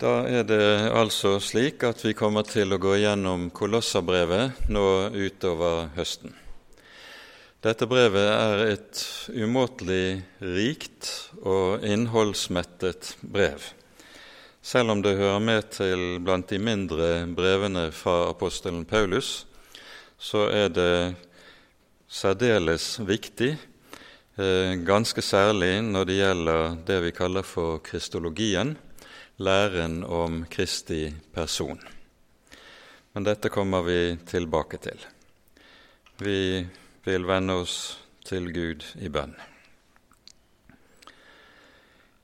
Da er det altså slik at vi kommer til å gå gjennom Kolosserbrevet nå utover høsten. Dette brevet er et umåtelig rikt og innholdsmettet brev. Selv om det hører med til blant de mindre brevene fra apostelen Paulus, så er det særdeles viktig, eh, ganske særlig når det gjelder det vi kaller for kristologien, læren om Kristi person. Men dette kommer vi tilbake til. Vi vil vende oss til Gud i bønn.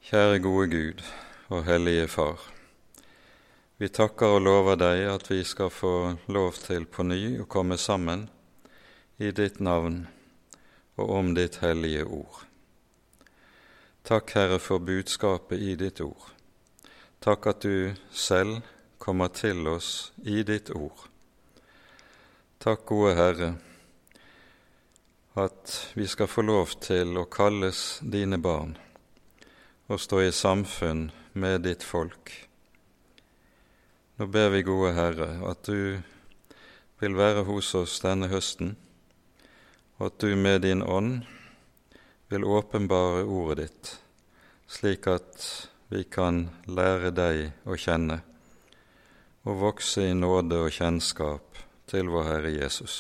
Kjære gode Gud og hellige Far. Vi takker og lover deg at vi skal få lov til på ny å komme sammen i ditt navn og om ditt hellige ord. Takk, Herre, for budskapet i ditt ord. Takk at du selv kommer til oss i ditt ord. Takk, gode Herre, at vi skal få lov til å kalles dine barn og stå i samfunn med ditt folk. Nå ber vi, gode Herre, at du vil være hos oss denne høsten, og at du med din ånd vil åpenbare ordet ditt, slik at vi kan lære deg å kjenne og vokse i nåde og kjennskap til vår Herre Jesus.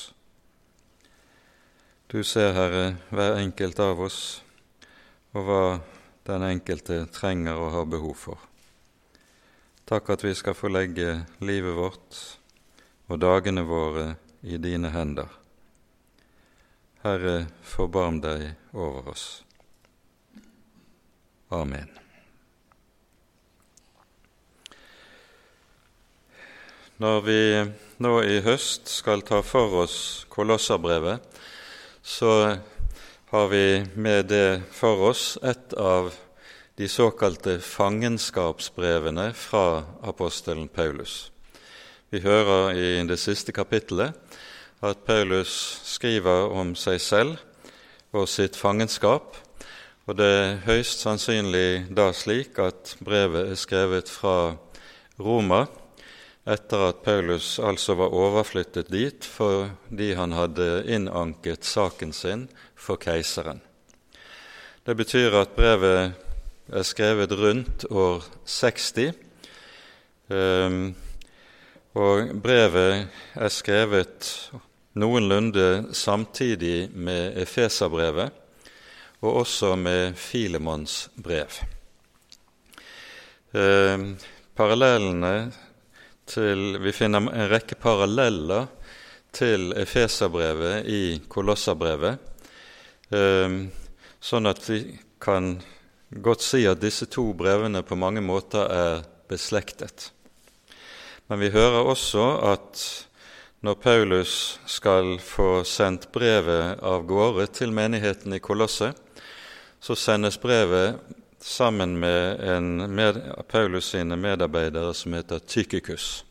Du ser, Herre, hver enkelt av oss og hva den enkelte trenger og har behov for. Takk at vi skal få legge livet vårt og dagene våre i dine hender. Herre, forbarm deg over oss. Amen. Når vi nå i høst skal ta for oss Kolosserbrevet, så har vi med det for oss et av de såkalte fangenskapsbrevene fra apostelen Paulus. Vi hører i det siste kapittelet at Paulus skriver om seg selv og sitt fangenskap, og det er høyst sannsynlig da slik at brevet er skrevet fra Roma etter at Paulus altså var overflyttet dit fordi han hadde innanket saken sin for keiseren. Det betyr at brevet er skrevet rundt år 60. Ehm, og brevet er skrevet noenlunde samtidig med Efeserbrevet og også med Filemons brev. Ehm, parallellene til, vi finner en rekke paralleller til Efeserbrevet i Kolosserbrevet, eh, sånn at vi kan godt si at disse to brevene på mange måter er beslektet. Men vi hører også at når Paulus skal få sendt brevet av gårde til menigheten i Kolosse, så sendes brevet sammen med en med Paulus sine medarbeidere som heter Tykikus.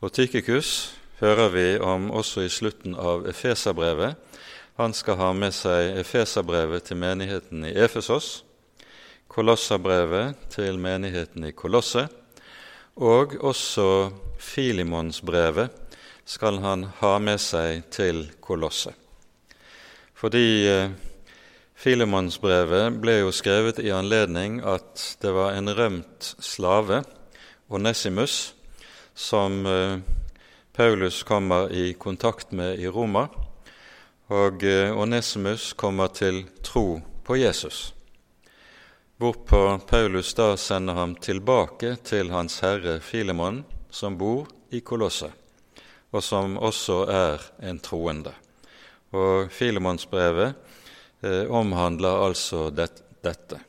Og Tykikus hører vi om også i slutten av Efeserbrevet. Han skal ha med seg Efeserbrevet til menigheten i Efesos, Kolosserbrevet til menigheten i Kolosse, og også Filimonsbrevet skal han ha med seg til Kolosse. Fordi eh, Filemonsbrevet ble jo skrevet i anledning at det var en rømt slave, Onesimus, som eh, Paulus kommer i kontakt med i Roma. Og Onessimus Onesimus kommer til tro på Jesus, hvorpå Paulus da sender ham tilbake til hans herre Filemon, som bor i Kolosset, og som også er en troende. Og Filemonsbrevet eh, omhandler altså det, dette.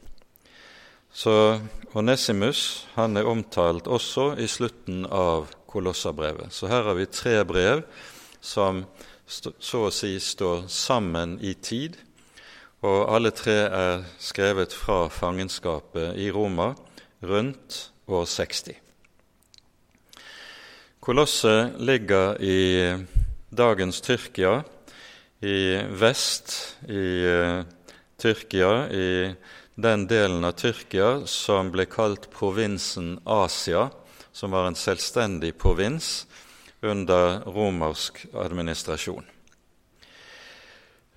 Så Onesimus han er omtalt også i slutten av Kolossabrevet. Så her har vi tre brev som så å si står sammen i tid, og alle tre er skrevet fra fangenskapet i Roma rundt år 60. Kolosset ligger i dagens Tyrkia, i vest i uh, Tyrkia, i den delen av Tyrkia som ble kalt provinsen Asia, som var en selvstendig provins under romersk administrasjon.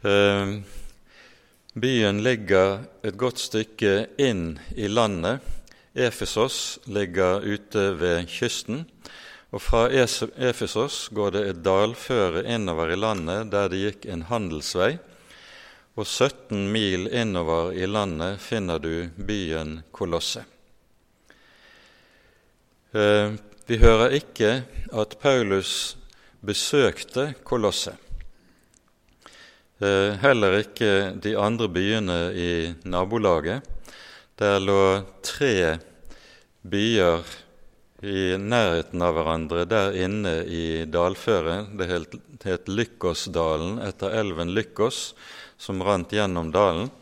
Uh, byen ligger et godt stykke inn i landet. Efesos ligger ute ved kysten. Og fra Efesos går det et dalføre innover i landet der det gikk en handelsvei og 17 mil innover i landet finner du byen Kolosse. Eh, vi hører ikke at Paulus besøkte Kolosse. Eh, heller ikke de andre byene i nabolaget. Der lå tre byer i nærheten av hverandre der inne i dalføret. Det het Lykkosdalen etter elven Lykkos, som rant gjennom dalen.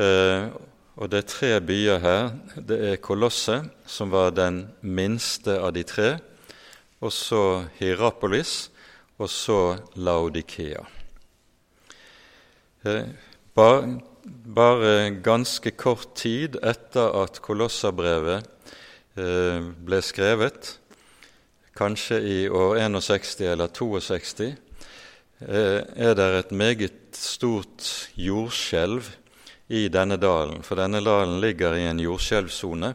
Eh, og det er tre byer her. Det er Kolosse, som var den minste av de tre, og så Hierapolis, og så Laudikea. Eh, bare, bare, ganske kort tid etter at Kolossabrevet ble skrevet, kanskje i år 61 eller 62, Eh, er det et meget stort jordskjelv i denne dalen, for denne dalen ligger i en jordskjelvsone.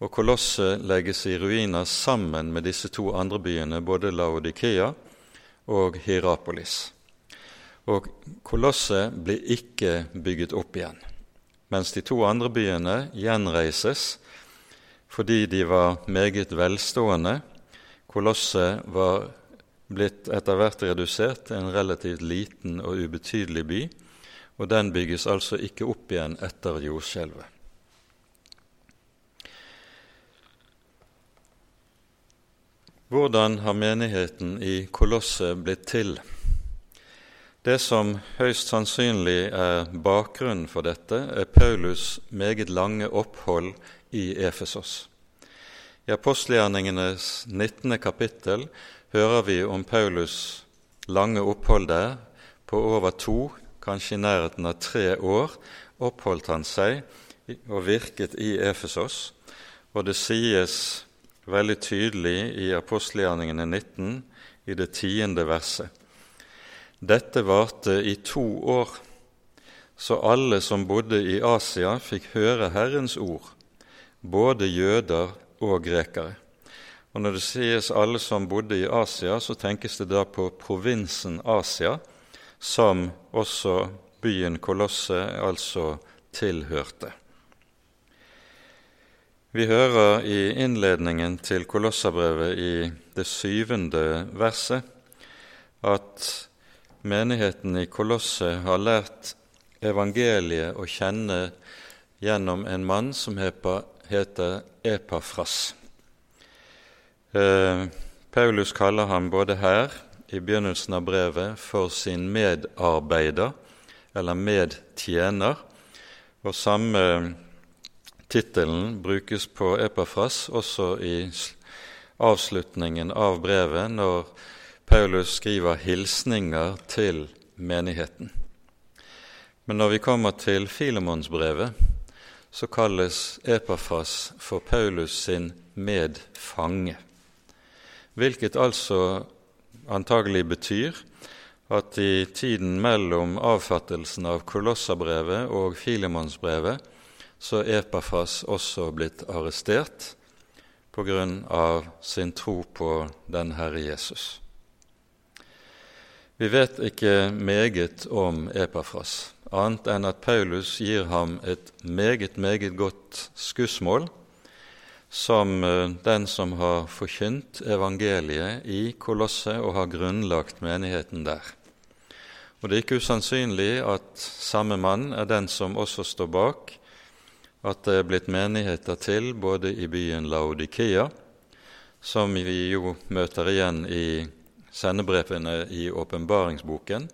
Og kolosset legges i ruiner sammen med disse to andre byene, både Laodikea og Hierapolis. Og kolosset blir ikke bygget opp igjen, mens de to andre byene gjenreises fordi de var meget velstående. Kolosset var blitt etter hvert redusert til en relativt liten og ubetydelig by, og den bygges altså ikke opp igjen etter jordskjelvet. Hvordan har menigheten i Kolosset blitt til? Det som høyst sannsynlig er bakgrunnen for dette, er Paulus meget lange opphold i Efesos. I apostelgjerningenes 19. kapittel hører vi om Paulus' lange opphold der. På over to, kanskje i nærheten av tre år, oppholdt han seg og virket i Efesos. Og det sies veldig tydelig i apostelgjerningene 19, i det tiende verset. Dette varte i to år, så alle som bodde i Asia, fikk høre Herrens ord, både jøder og grekere. Og Når det sies alle som bodde i Asia, så tenkes det da på provinsen Asia, som også byen Kolosse altså tilhørte. Vi hører i innledningen til Kolossabrevet i det syvende verset at menigheten i Kolosse har lært evangeliet å kjenne gjennom en mann som heter Epafras. Eh, Paulus kaller ham både her i begynnelsen av brevet for sin medarbeider eller medtjener, og samme tittelen brukes på Epafras også i avslutningen av brevet, når Paulus skriver hilsninger til menigheten. Men når vi kommer til Filemonsbrevet, så kalles Epafras for Paulus sin medfange hvilket altså antagelig betyr at i tiden mellom avfattelsen av Kolossabrevet og Filemonsbrevet så er Epafas også blitt arrestert på grunn av sin tro på den Herre Jesus. Vi vet ikke meget om Epafras, annet enn at Paulus gir ham et meget, meget godt skussmål som eh, den som har forkynt evangeliet i Kolosset og har grunnlagt menigheten der. Og Det er ikke usannsynlig at samme mann er den som også står bak at det er blitt menigheter til både i byen Laodikea, som vi jo møter igjen i sendebrevene i åpenbaringsboken,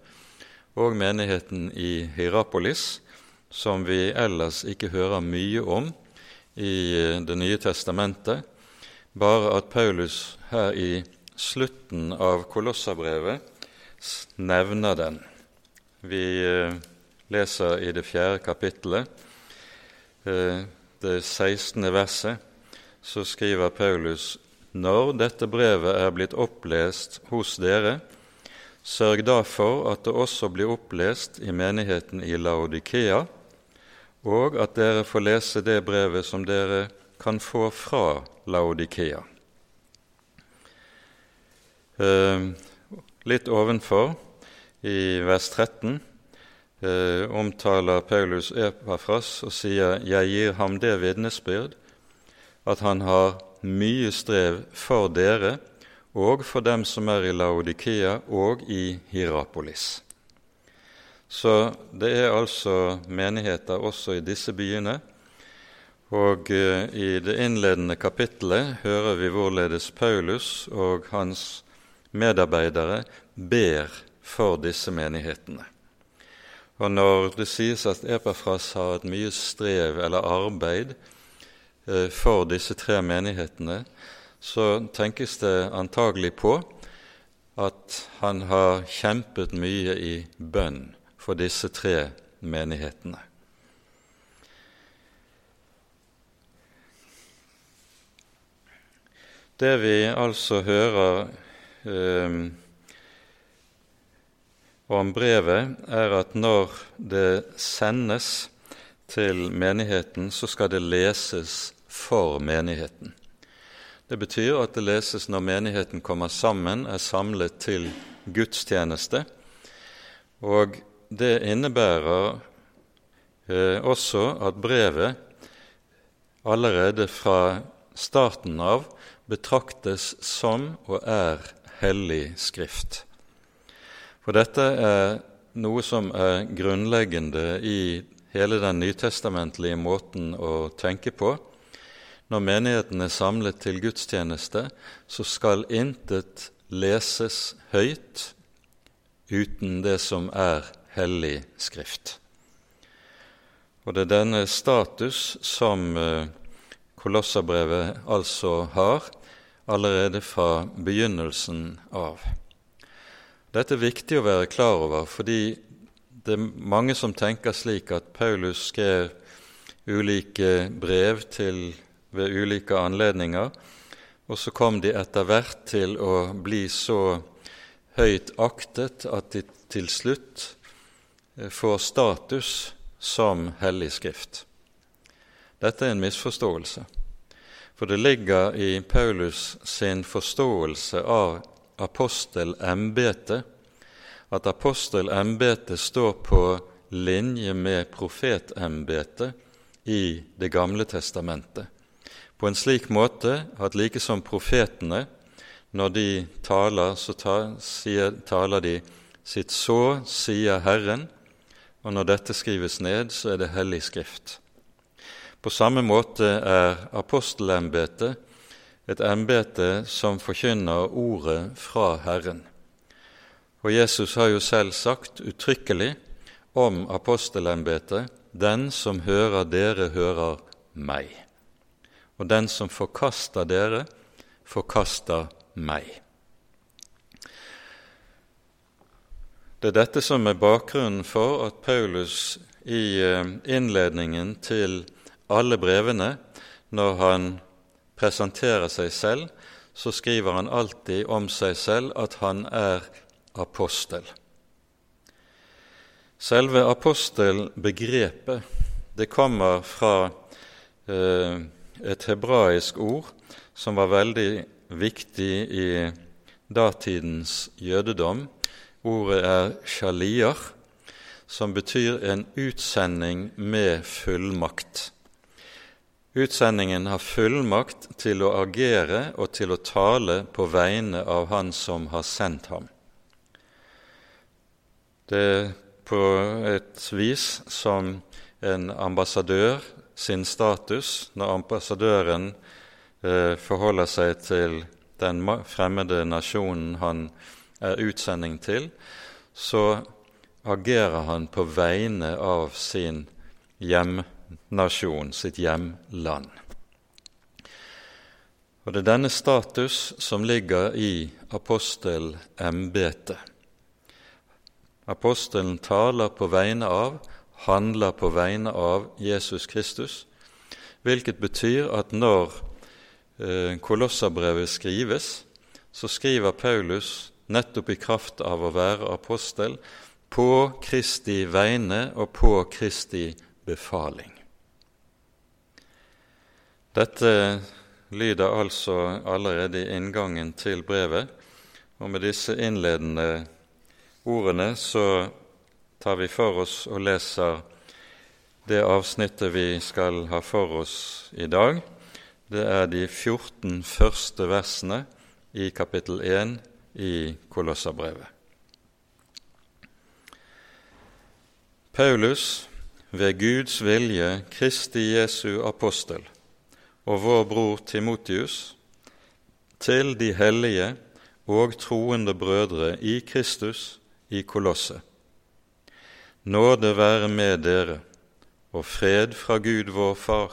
og menigheten i Hierapolis, som vi ellers ikke hører mye om i eh, Det nye testamentet, bare at Paulus her i slutten av Kolossabrevet nevner den. Vi eh, leser i det fjerde kapittelet eh, det 16. verset, så skriver Paulus når dette brevet er blitt opplest hos dere, sørg da for at det også blir opplest i menigheten i Laodikea, og at dere får lese det brevet som dere kan få fra Laodikea. Eh, litt ovenfor, i vers 13, eh, omtaler Paulus Epafras og sier 'Jeg gir ham det vitnesbyrd at han har mye strev for dere og for dem som er i Laodikea og i Hierapolis. Så det er altså menigheter også i disse byene. Og eh, i det innledende kapittelet hører vi hvorledes Paulus og hans medarbeidere ber for disse menighetene. Og når det sies at Epafras har et mye strev eller arbeid eh, for disse tre menighetene, så tenkes det antagelig på at han har kjempet mye i bønn for disse tre menighetene. Det vi altså hører eh, om brevet, er at når det sendes til menigheten, så skal det leses for menigheten. Det betyr at det leses når menigheten kommer sammen, er samlet til gudstjeneste. Og det innebærer eh, også at brevet allerede fra starten av betraktes som og er hellig skrift. For dette er noe som er grunnleggende i hele den nytestamentlige måten å tenke på. Når menigheten er samlet til gudstjeneste, så skal intet leses høyt uten det som er hellig skrift. Og det er denne status som Kolossabrevet Kolosserbrevet altså har allerede fra begynnelsen av. Dette er viktig å være klar over, fordi det er mange som tenker slik at Paulus skrev ulike brev til, ved ulike anledninger, og så kom de etter hvert til å bli så høyt aktet at de til slutt eh, får status som hellig skrift. Dette er en misforståelse, for det ligger i Paulus sin forståelse av apostelembetet, at apostelembetet står på linje med profetembetet i Det gamle testamentet, på en slik måte at like som profetene, når de taler, så taler de sitt 'så sier Herren', og når dette skrives ned, så er det hellig skrift. På samme måte er apostelembetet et embete som forkynner ordet fra Herren. Og Jesus har jo selv sagt uttrykkelig om apostelembetet den som hører dere, hører meg. Og den som forkaster dere, forkaster meg. Det er dette som er bakgrunnen for at Paulus i eh, innledningen til alle brevene, når han presenterer seg selv, så skriver han alltid om seg selv at han er apostel. Selve apostelbegrepet det kommer fra eh, et hebraisk ord som var veldig viktig i datidens jødedom. Ordet er shaliar, som betyr en utsending med fullmakt. Utsendingen har fullmakt til å agere og til å tale på vegne av Han som har sendt ham. Det er på et vis som en ambassadør sin status når ambassadøren eh, forholder seg til den fremmede nasjonen han er utsending til, så agerer han på vegne av sin hjemnasjon sitt hjemland. Og Det er denne status som ligger i apostelembetet. Apostelen taler på vegne av, handler på vegne av Jesus Kristus, hvilket betyr at når kolossabrevet Kolosserbrevet skrives, så skriver Paulus nettopp i kraft av å være apostel på Kristi vegne og på Kristi befaling. Dette lyder altså allerede i inngangen til brevet, og med disse innledende ordene så tar vi for oss og leser det avsnittet vi skal ha for oss i dag. Det er de 14 første versene i kapittel 1 i Kolosserbrevet. Paulus, ved Guds vilje Kristi Jesu apostel, og vår bror Timotius, til de hellige og troende brødre i Kristus i Kolosset. Nåde være med dere og fred fra Gud vår Far.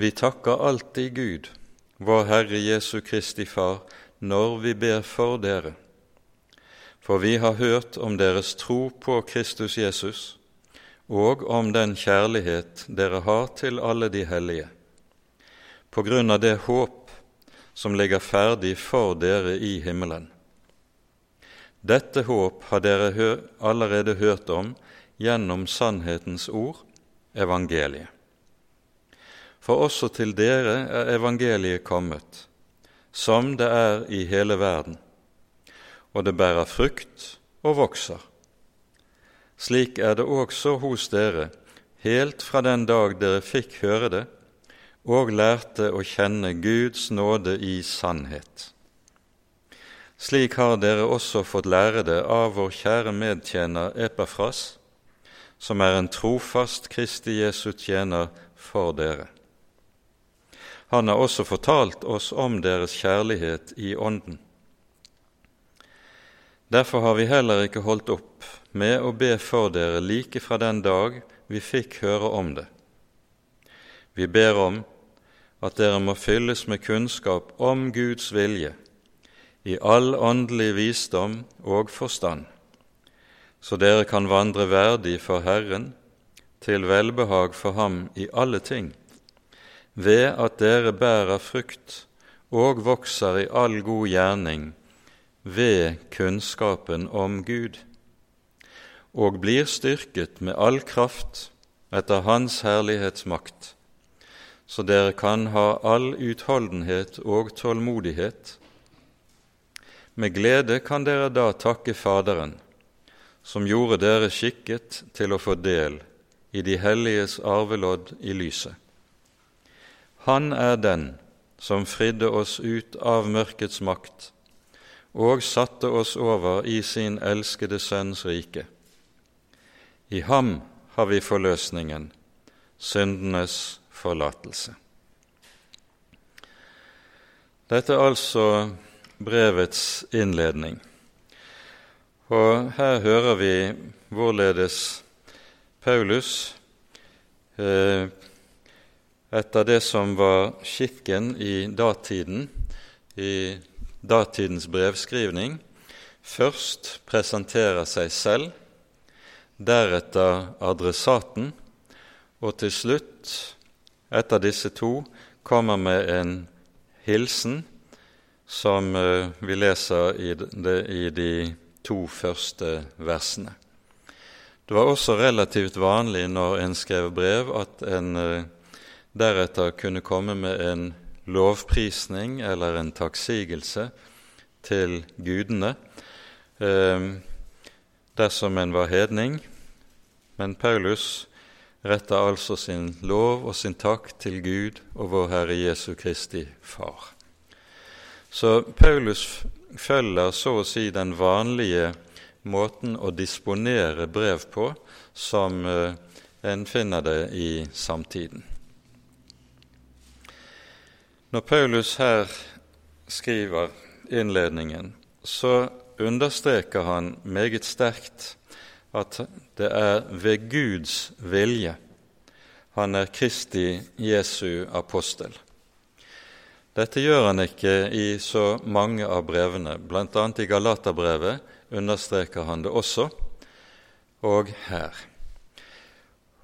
Vi takker alltid Gud, vår Herre Jesu Kristi Far, når vi ber for dere. For vi har hørt om deres tro på Kristus Jesus og om den kjærlighet dere har til alle de hellige, på grunn av det håp som ligger ferdig for dere i himmelen. Dette håp har dere allerede hørt om gjennom sannhetens ord, evangeliet. For også til dere er evangeliet kommet, som det er i hele verden, og det bærer frukt og vokser. Slik er det også hos dere, helt fra den dag dere fikk høre det og lærte å kjenne Guds nåde i sannhet. Slik har dere også fått lære det av vår kjære medtjener Epafras, som er en trofast Kristi Jesu tjener for dere. Han har også fortalt oss om deres kjærlighet i Ånden. Derfor har vi heller ikke holdt opp med å be for dere like fra den dag vi fikk høre om det. Vi ber om at dere må fylles med kunnskap om Guds vilje i all åndelig visdom og forstand, så dere kan vandre verdig for Herren, til velbehag for Ham i alle ting, ved at dere bærer frukt og vokser i all god gjerning ved kunnskapen om Gud, og blir styrket med all kraft etter Hans herlighetsmakt, så dere kan ha all utholdenhet og tålmodighet med glede kan dere da takke Faderen, som gjorde dere skikket til å få del i de helliges arvelodd i lyset. Han er den som fridde oss ut av mørkets makt og satte oss over i sin elskede Sønns rike. I ham har vi forløsningen, syndenes forlatelse. Dette er altså brevets innledning. Og her hører vi hvorledes Paulus, eh, etter det som var skikken i datiden, i datidens brevskrivning, først presenterer seg selv, deretter adressaten, og til slutt, etter disse to, kommer med en hilsen som eh, vi leser i, det, i de to første versene. Det var også relativt vanlig når en skrev brev, at en eh, deretter kunne komme med en lovprisning eller en takksigelse til gudene eh, dersom en var hedning. Men Paulus retter altså sin lov og sin takk til Gud og vår Herre Jesu Kristi Far. Så Paulus følger så å si den vanlige måten å disponere brev på som eh, en finner det i samtiden. Når Paulus her skriver innledningen, så understreker han meget sterkt at det er ved Guds vilje han er Kristi Jesu apostel. Dette gjør han ikke i så mange av brevene. Bl.a. i Galaterbrevet understreker han det også, og her.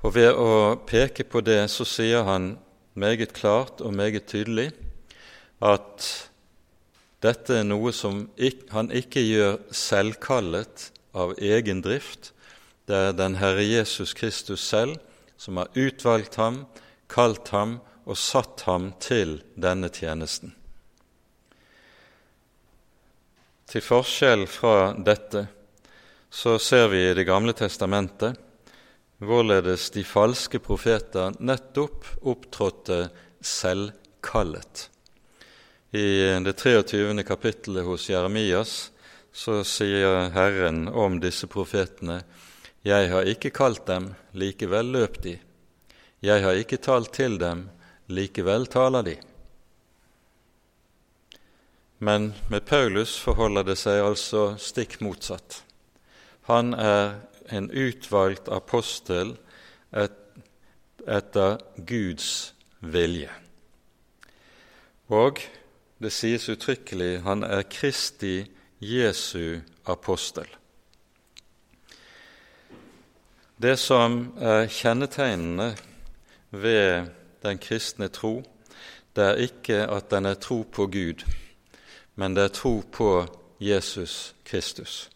Og ved å peke på det så sier han meget klart og meget tydelig at dette er noe som han ikke gjør selvkallet av egen drift. Det er den Herre Jesus Kristus selv som har utvalgt ham, kalt ham og satt ham til denne tjenesten. Til forskjell fra dette så ser vi i Det gamle testamentet hvorledes de falske profeter nettopp opptrådte selvkallet. I det 23. kapittelet hos Jeremias så sier Herren om disse profetene Jeg har ikke kalt dem, likevel løp de. Jeg har ikke talt til dem, likevel taler de. Men med Paulus forholder det seg altså stikk motsatt. Han er en utvalgt apostel et, etter Guds vilje. Og det sies uttrykkelig han er Kristi Jesu apostel. Det som er kjennetegnende ved den kristne tro, det er ikke at den er tro på Gud, men det er tro på Jesus Kristus.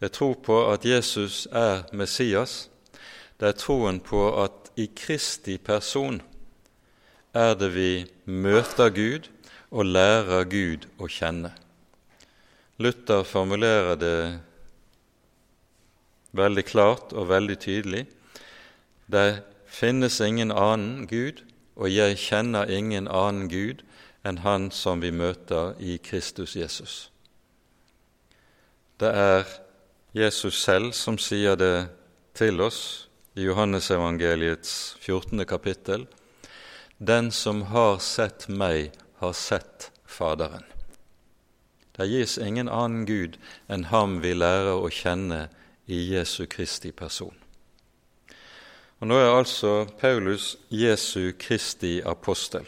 Det er tro på at Jesus er Messias. Det er troen på at i Kristi person er det vi møter Gud og lærer Gud å kjenne. Luther formulerer det veldig klart og veldig tydelig. Det finnes ingen annen Gud, og jeg kjenner ingen annen Gud enn Han som vi møter i Kristus Jesus. Det er Jesus selv som sier det til oss i Johannesevangeliets 14. kapittel. Den som har sett meg, har sett Faderen. Det gis ingen annen Gud enn ham vi lærer å kjenne i Jesu Kristi person. Og Nå er altså Paulus Jesu Kristi apostel.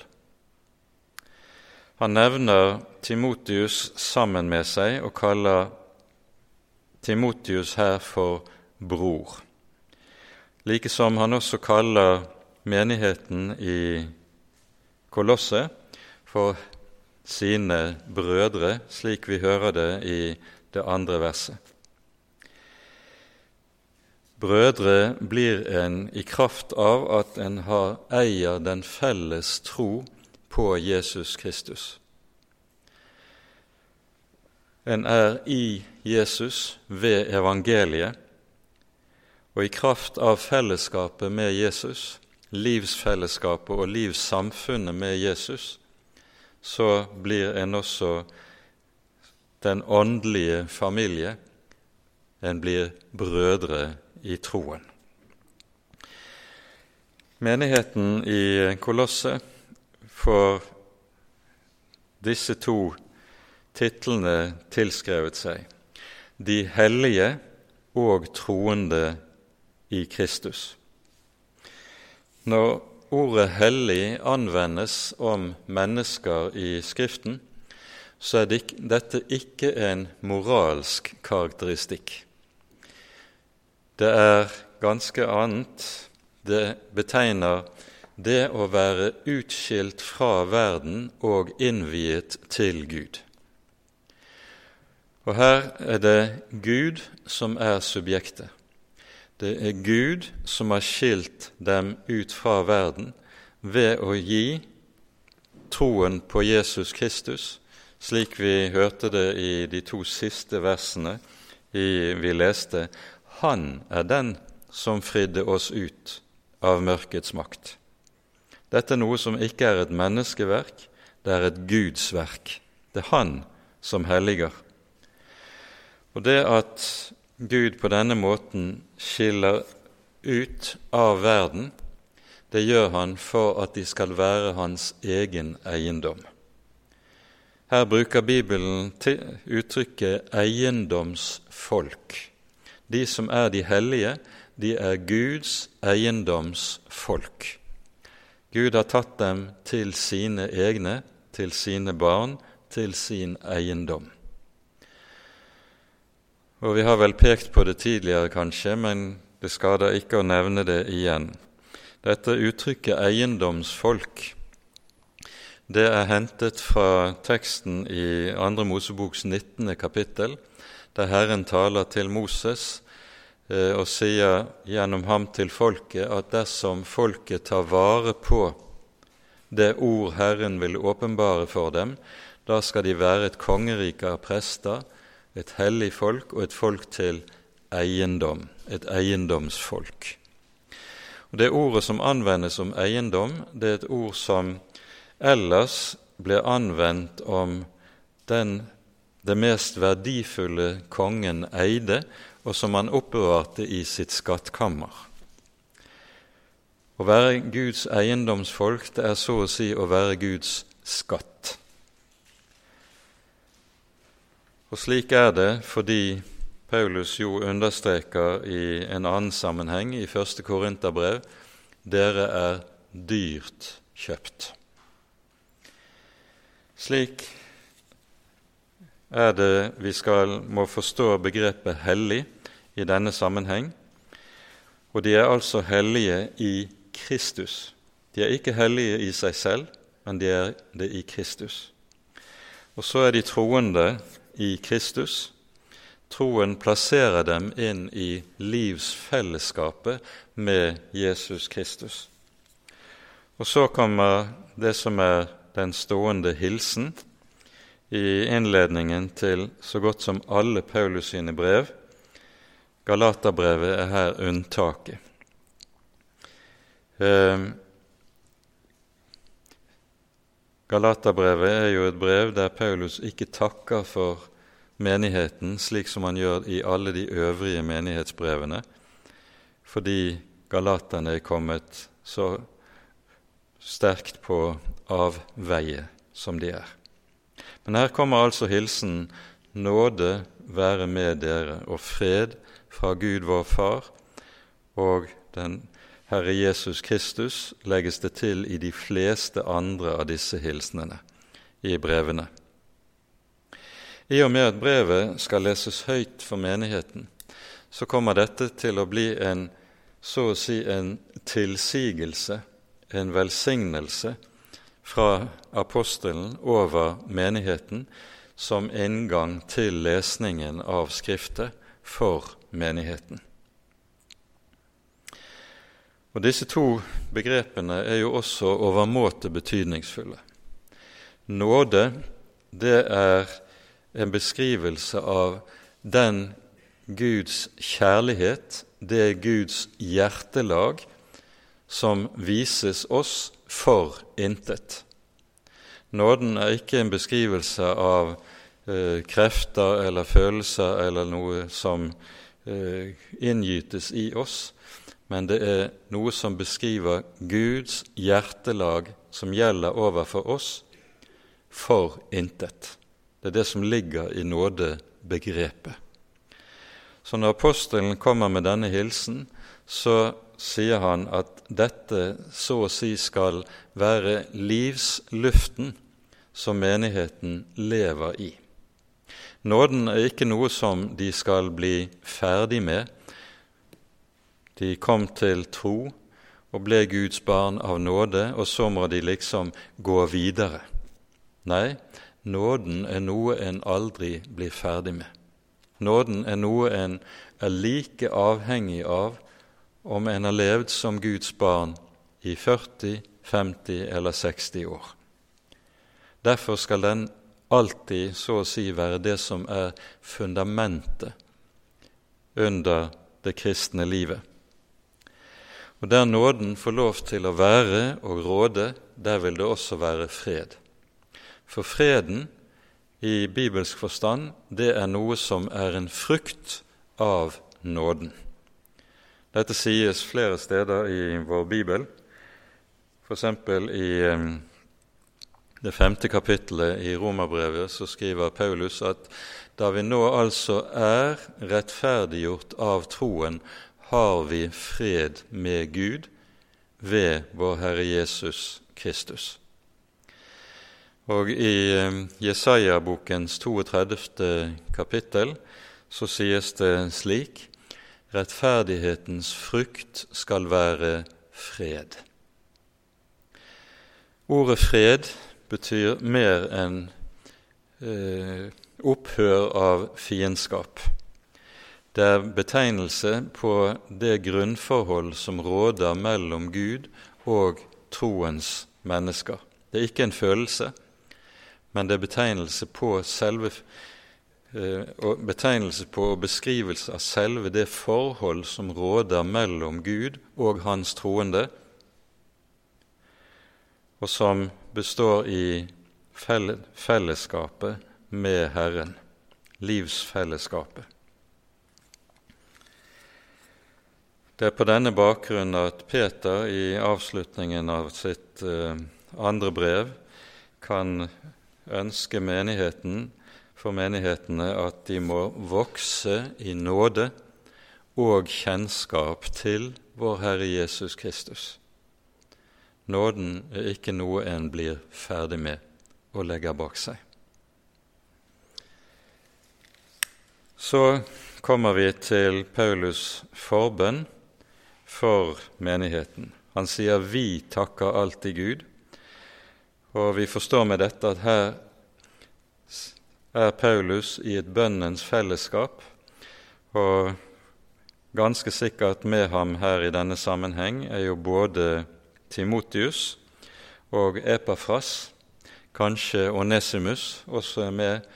Han nevner Timotius sammen med seg og kaller Timotius her for bror, likesom han også kaller menigheten i Kolosset for sine brødre, slik vi hører det i det andre verset. Brødre blir en i kraft av at en har, eier den felles tro på Jesus Kristus. En er i Jesus ved evangeliet, og i kraft av fellesskapet med Jesus, livsfellesskapet og livssamfunnet med Jesus, så blir en også den åndelige familie. En blir brødre i troen. Menigheten i Kolosset får disse to titlene tilskrevet seg De hellige og troende i Kristus. Når ordet 'hellig' anvendes om mennesker i Skriften, så er dette ikke en moralsk karakteristikk. Det er ganske annet. Det betegner det å være utskilt fra verden og innviet til Gud. Og her er det Gud som er subjektet. Det er Gud som har skilt dem ut fra verden ved å gi troen på Jesus Kristus, slik vi hørte det i de to siste versene vi leste. Han er den som fridde oss ut av mørkets makt. Dette er noe som ikke er et menneskeverk, det er et Guds verk. Det er Han som helliger. Og det at Gud på denne måten skiller ut av verden, det gjør han for at de skal være hans egen eiendom. Her bruker Bibelen uttrykket 'eiendomsfolk'. De som er de hellige, de er Guds eiendomsfolk. Gud har tatt dem til sine egne, til sine barn, til sin eiendom. Og vi har vel pekt på det tidligere, kanskje, men det skader ikke å nevne det igjen. Dette uttrykket 'eiendomsfolk' det er hentet fra teksten i Andre Moseboks 19. kapittel, der Herren taler til Moses eh, og sier gjennom ham til folket at dersom folket tar vare på det ord Herren vil åpenbare for dem, da skal de være et kongerike av prester, et hellig folk og et folk til eiendom, et eiendomsfolk. Og Det ordet som anvendes om eiendom, det er et ord som ellers ble anvendt om den, det mest verdifulle kongen eide, og som han oppbevarte i sitt skattkammer. Å være Guds eiendomsfolk, det er så å si å være Guds skatt. Og slik er det fordi Paulus jo understreker i en annen sammenheng i første Korinterbrev dere er dyrt kjøpt. Slik er det vi skal, må forstå begrepet hellig i denne sammenheng. Og de er altså hellige i Kristus. De er ikke hellige i seg selv, men de er det i Kristus. Og så er de troende i Kristus. Troen plasserer dem inn i livsfellesskapet med Jesus Kristus. Og så kommer det som er den stående hilsen i innledningen til så godt som alle Paulus sine brev. Galaterbrevet er her unntaket. Ehm, Galaterbrevet er jo et brev der Paulus ikke takker for menigheten slik som han gjør i alle de øvrige menighetsbrevene, fordi galaterne er kommet så sterkt på avveie som de er. Men her kommer altså hilsen nåde være med dere og fred fra Gud vår Far og den Herre Jesus Kristus legges det til i de fleste andre av disse hilsenene i brevene. I og med at brevet skal leses høyt for menigheten, så kommer dette til å bli en så å si en tilsigelse, en velsignelse, fra apostelen over menigheten som inngang til lesningen av Skriftet for menigheten. Og Disse to begrepene er jo også overmåte betydningsfulle. Nåde, det er en beskrivelse av den Guds kjærlighet, det Guds hjertelag, som vises oss for intet. Nåden er ikke en beskrivelse av eh, krefter eller følelser eller noe som eh, inngytes i oss, men det er noe som beskriver Guds hjertelag som gjelder overfor oss, for intet. Det er det som ligger i nådebegrepet. Så når apostelen kommer med denne hilsen, så sier han at dette så å si skal være livsluften som menigheten lever i. Nåden er ikke noe som de skal bli ferdig med, de kom til tro og ble Guds barn av nåde, og så må de liksom gå videre. Nei, nåden er noe en aldri blir ferdig med. Nåden er noe en er like avhengig av om en har levd som Guds barn i 40, 50 eller 60 år. Derfor skal den alltid så å si være det som er fundamentet under det kristne livet. Og der nåden får lov til å være og råde, der vil det også være fred. For freden i bibelsk forstand, det er noe som er en frukt av nåden. Dette sies flere steder i vår bibel, f.eks. i det femte kapittelet i Romerbrevet så skriver Paulus at da vi nå altså er rettferdiggjort av troen, har vi fred med Gud ved vår Herre Jesus Kristus. Og i Jesaja-bokens 32. kapittel så sies det slik:" rettferdighetens frukt skal være fred. Ordet fred betyr mer enn eh, opphør av fiendskap. Det er betegnelse på det grunnforhold som råder mellom Gud og troens mennesker. Det er ikke en følelse, men det er betegnelse på selve eh, betegnelse på og beskrivelse av selve det forhold som råder mellom Gud og hans troende, og som består i fellesskapet med Herren, livsfellesskapet. Det er på denne bakgrunn at Peter i avslutningen av sitt eh, andre brev kan ønske menigheten for menighetene at de må vokse i nåde og kjennskap til vår Herre Jesus Kristus. Nåden er ikke noe en blir ferdig med og legger bak seg. Så kommer vi til Paulus' forbønn for menigheten. Han sier 'vi takker alltid Gud', og vi forstår med dette at her er Paulus i et bønnens fellesskap, og ganske sikkert med ham her i denne sammenheng er jo både Timotius og Epafras, kanskje Onesimus også er med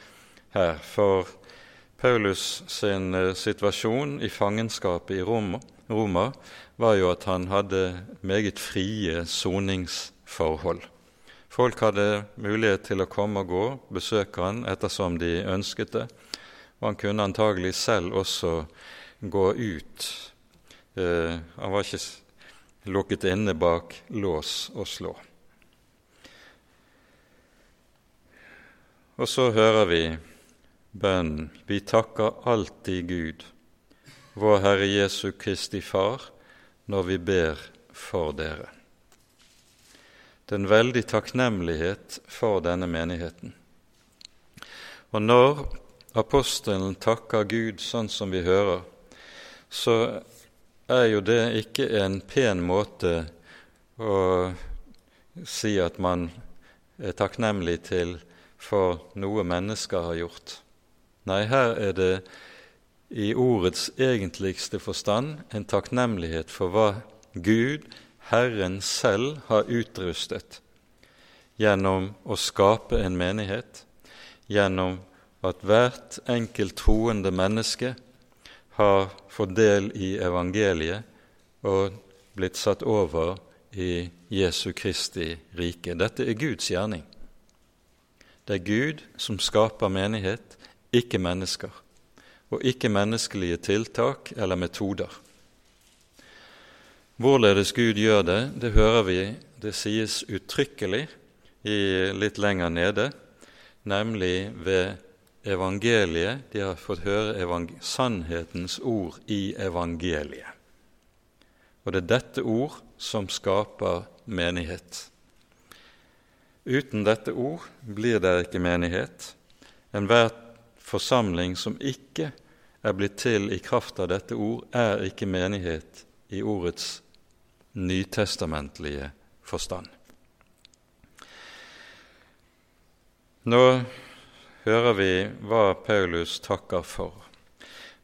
her. For Paulus sin eh, situasjon i fangenskapet i Roma, Roma var jo at han hadde meget frie soningsforhold. Folk hadde mulighet til å komme og gå, besøke han ettersom de ønsket det, og han kunne antagelig selv også gå ut. Eh, han var ikke lukket inne bak lås og slå. Og så hører vi bønnen Vi takker alltid Gud, vår Herre Jesu Kristi Far, når vi ber for dere. Det er en veldig takknemlighet for denne menigheten. Og når apostelen takker Gud sånn som vi hører, så er jo det ikke en pen måte å si at man er takknemlig til for noe mennesker har gjort. Nei, her er det i ordets egentligste forstand en takknemlighet for hva Gud, Herren selv, har utrustet gjennom å skape en menighet, gjennom at hvert enkelt troende menneske har fått del i evangeliet og blitt satt over i Jesu Kristi rike. Dette er Guds gjerning. Det er Gud som skaper menighet, ikke mennesker, og ikke menneskelige tiltak eller metoder. Hvorledes Gud gjør det, det hører vi det sies uttrykkelig litt lenger nede, nemlig ved evangeliet. De har fått høre sannhetens ord i evangeliet. Og det er dette ord som skaper menighet. Uten dette ord blir det ikke menighet. Enhver forsamling som ikke er blitt til i kraft av dette ord, er ikke menighet i ordets nytestamentlige forstand. Nå hører vi hva Paulus takker for.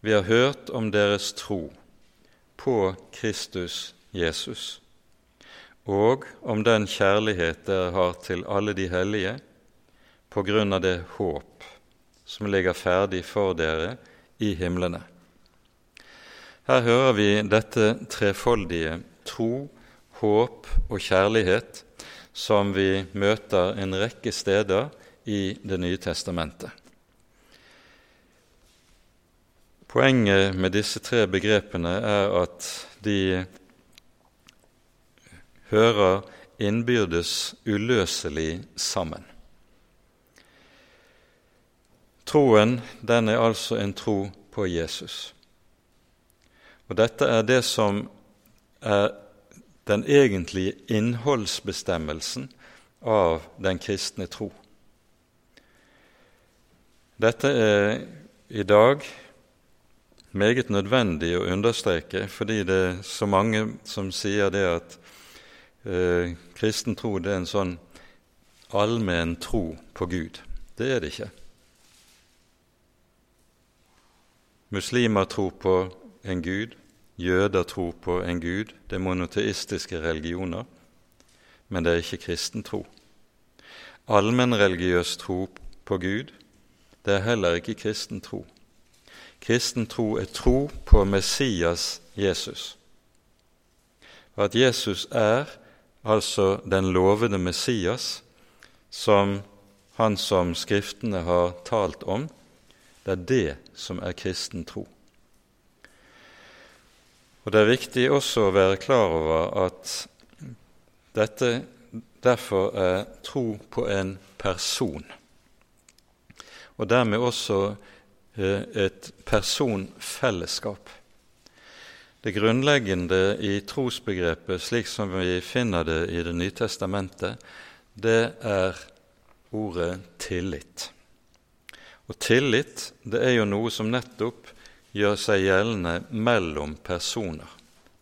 Vi har hørt om deres tro på Kristus Jesus, og om den kjærlighet dere har til alle de hellige, på grunn av det håp som ligger ferdig for dere i himlene. Her hører vi dette trefoldige tro, håp og kjærlighet som vi møter en rekke steder i Det nye testamentet. Poenget med disse tre begrepene er at de hører innbyrdes uløselig sammen. Troen den er altså en tro på Jesus. Og Dette er det som er den egentlige innholdsbestemmelsen av den kristne tro. Dette er i dag meget nødvendig å understreke, fordi det er så mange som sier det at eh, kristen tro er en sånn allmenn tro på Gud. Det er det ikke. Muslimer tror på en gud, jøder tror på en gud, det er monoteistiske religioner, men det er ikke kristen tro. Allmennreligiøs tro på Gud, det er heller ikke kristen tro. Kristen tro er tro på Messias Jesus. At Jesus er altså den lovede Messias, som han som Skriftene har talt om, det er det som er kristen tro. Og Det er viktig også å være klar over at dette derfor er tro på en person, og dermed også Eh, et personfellesskap. Det grunnleggende i trosbegrepet, slik som vi finner det i Det nye testamentet, det er ordet tillit. Og tillit det er jo noe som nettopp gjør seg gjeldende mellom personer.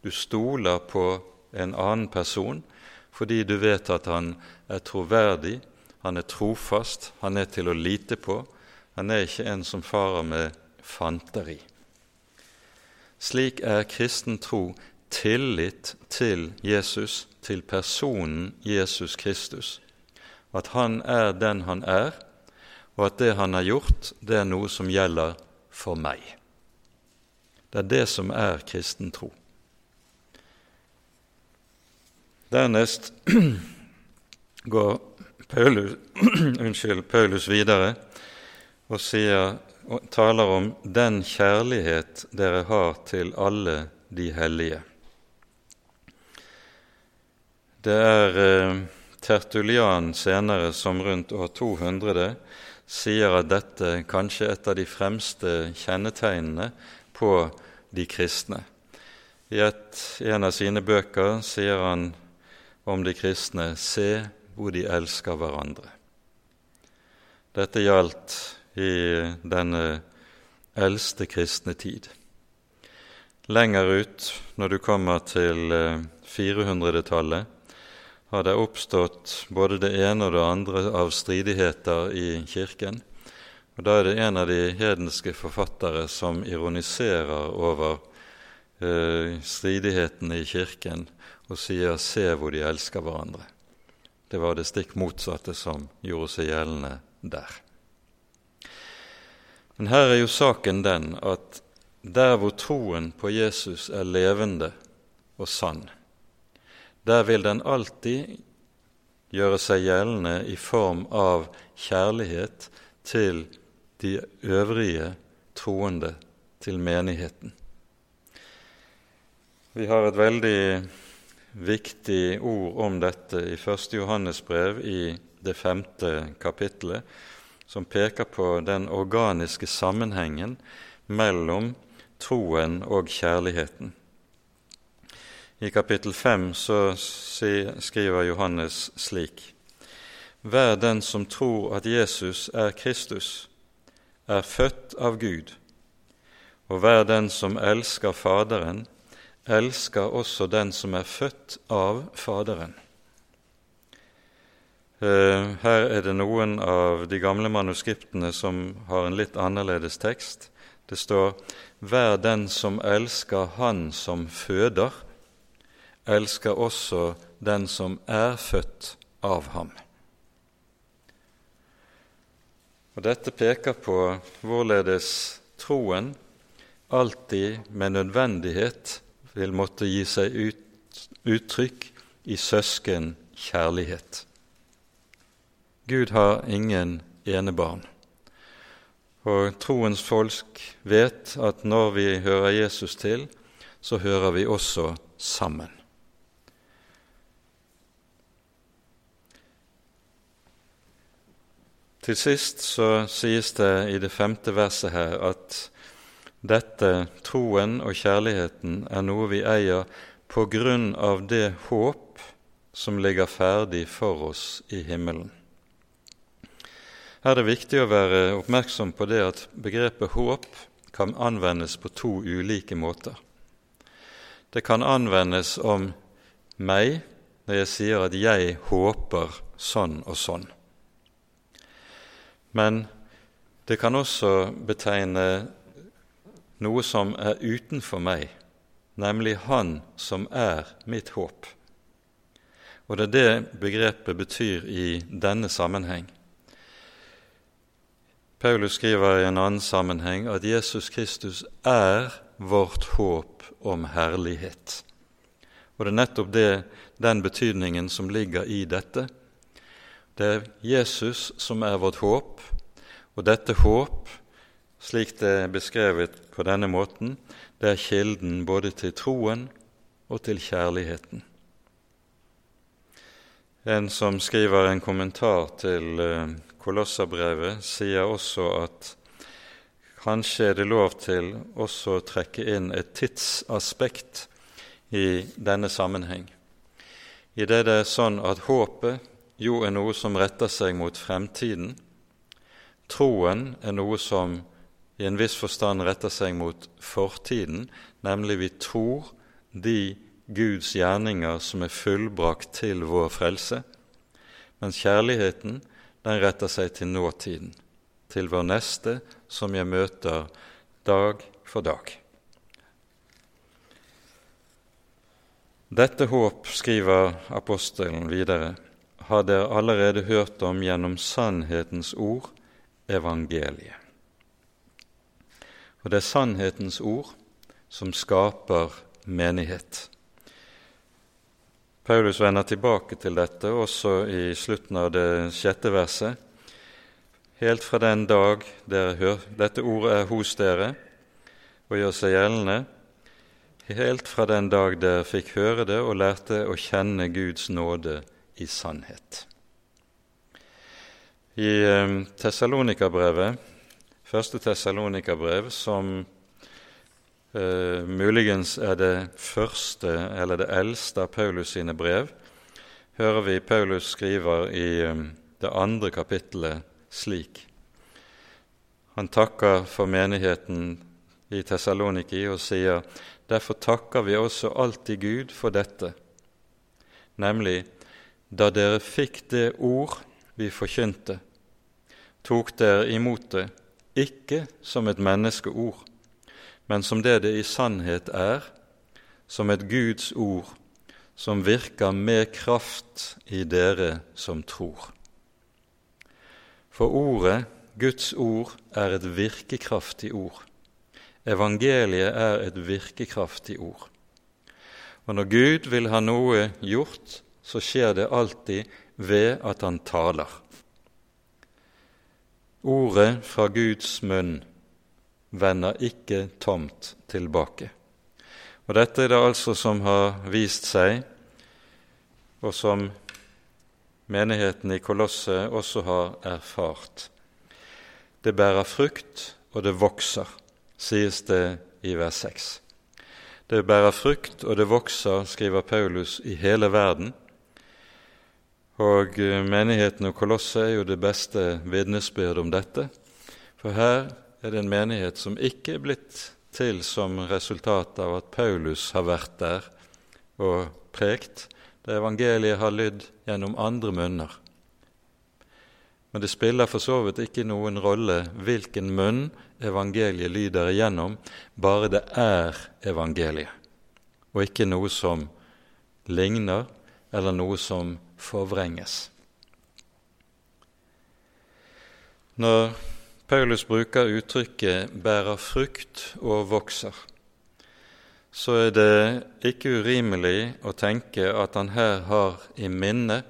Du stoler på en annen person fordi du vet at han er troverdig, han er trofast, han er til å lite på, han er ikke en som farer med fanteri. Slik er kristen tro tillit til Jesus, til personen Jesus Kristus. At han er den han er, og at det han har gjort, det er noe som gjelder for meg. Det er det som er kristen tro. Dernest går Paulus, unnskyld, Paulus videre og, sier, og taler om den kjærlighet dere har til alle de hellige. Det er eh, Tertulian senere som rundt år 200 sier at dette kanskje et av de fremste kjennetegnene på de kristne. I et, en av sine bøker sier han om de kristne 'Se hvor de elsker hverandre'. Dette gjaldt i denne eldste kristne tid. Lenger ut, når du kommer til 400-tallet, eh, har det oppstått både det ene og det andre av stridigheter i Kirken. Og Da er det en av de hedenske forfattere som ironiserer over eh, stridighetene i Kirken og sier 'se hvor de elsker hverandre'. Det var det stikk motsatte som gjorde seg gjeldende der. Men her er jo saken den at der hvor troen på Jesus er levende og sann, der vil den alltid gjøre seg gjeldende i form av kjærlighet til de øvrige troende, til menigheten. Vi har et veldig viktig ord om dette i 1. Johannes brev i det femte kapittelet, som peker på den organiske sammenhengen mellom troen og kjærligheten. I kapittel 5 så skriver Johannes slik.: Vær den som tror at Jesus er Kristus, er født av Gud, og hver den som elsker Faderen, elsker også den som er født av Faderen. Eh, her er det noen av de gamle manuskriptene som har en litt annerledes tekst. Det står 'Hver den som elsker Han som føder, elsker også den som er født av ham'. Og Dette peker på hvorledes troen alltid med nødvendighet vil måtte gi seg ut, uttrykk i søskenkjærlighet. Gud har ingen enebarn. Og troens folk vet at når vi hører Jesus til, så hører vi også sammen. Til sist så sies det i det femte verset her at dette, troen og kjærligheten, er noe vi eier på grunn av det håp som ligger ferdig for oss i himmelen. Her er det viktig å være oppmerksom på det at begrepet håp kan anvendes på to ulike måter. Det kan anvendes om meg når jeg sier at 'jeg håper sånn og sånn'. Men det kan også betegne noe som er utenfor meg, nemlig Han som er mitt håp. Og det er det begrepet betyr i denne sammenheng. Paulus skriver i en annen sammenheng at Jesus Kristus er vårt håp om herlighet. Og det er nettopp det, den betydningen som ligger i dette. Det er Jesus som er vårt håp, og dette håp, slik det er beskrevet på denne måten, det er kilden både til troen og til kjærligheten. En som skriver en kommentar til Kolossabrevet, Kolosserbrevet, sier også at kanskje er det lov til også å trekke inn et tidsaspekt i denne sammenheng. I det det er sånn at håpet jo er noe som retter seg mot fremtiden. Troen er noe som i en viss forstand retter seg mot fortiden, nemlig vi tror de Guds gjerninger som er fullbrakt til vår frelse, mens kjærligheten den retter seg til nåtiden, til vår neste som jeg møter dag for dag. Dette håp, skriver apostelen videre, har dere allerede hørt om gjennom sannhetens ord, evangeliet. Og det er sannhetens ord som skaper menighet. Paulus vender tilbake til dette også i slutten av det sjette verset. Helt fra den dag dere hører, dette ordet er hos dere og gjør seg gjeldende, helt fra den dag dere fikk høre det og lærte å kjenne Guds nåde i sannhet. I eh, Tessalonika-brevet første Tessalonikabrev, som eh, muligens er det første eller det eldste av Paulus sine brev, hører vi Paulus skriver i eh, det andre kapittelet slik. Han takker for menigheten i Tessaloniki og sier derfor takker vi også alltid Gud for dette, nemlig da dere fikk det ord vi forkynte, tok dere imot det ikke som et menneskeord, men som det det i sannhet er, som et Guds ord som virker med kraft i dere som tror. For ordet, Guds ord, er et virkekraftig ord. Evangeliet er et virkekraftig ord. Og når Gud vil ha noe gjort, så skjer det alltid ved at han taler. Ordet fra Guds munn vender ikke tomt tilbake. Og Dette er det altså som har vist seg, og som menigheten i Kolosset også har erfart. Det bærer frukt, og det vokser, sies det i vers 6. Det bærer frukt, og det vokser, skriver Paulus, i hele verden, og eh, menigheten og kolosset er jo det beste vitnesbyrd om dette. For her er det en menighet som ikke er blitt til som resultat av at Paulus har vært der og prekt. Det evangeliet har lydd gjennom andre munner. Men det spiller for så vidt ikke noen rolle hvilken munn evangeliet lyder igjennom, bare det er evangeliet, og ikke noe som ligner, eller noe som forvrenges. Når Paulus bruker uttrykket 'bærer frukt og vokser', så er det ikke urimelig å tenke at han her har i minne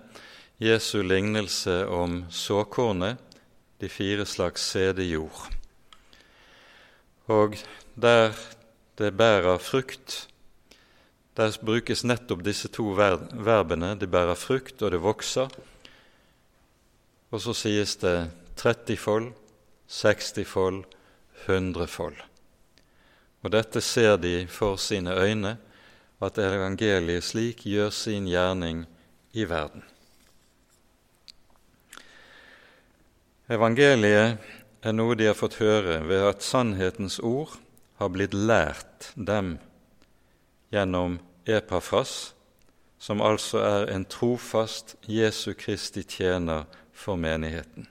Jesu lignelse om såkornet, de fire slags sædejord. Og der det bærer frukt, der brukes nettopp disse to verbene. Det bærer frukt, og det vokser. Og så sies det 30-fold, 60-fold, 100-fold. Og dette ser de for sine øyne, at evangeliet slik gjør sin gjerning i verden. Evangeliet er noe de har fått høre ved at sannhetens ord har blitt lært dem gjennom Epafras, som altså er en trofast Jesu Kristi tjener for menigheten.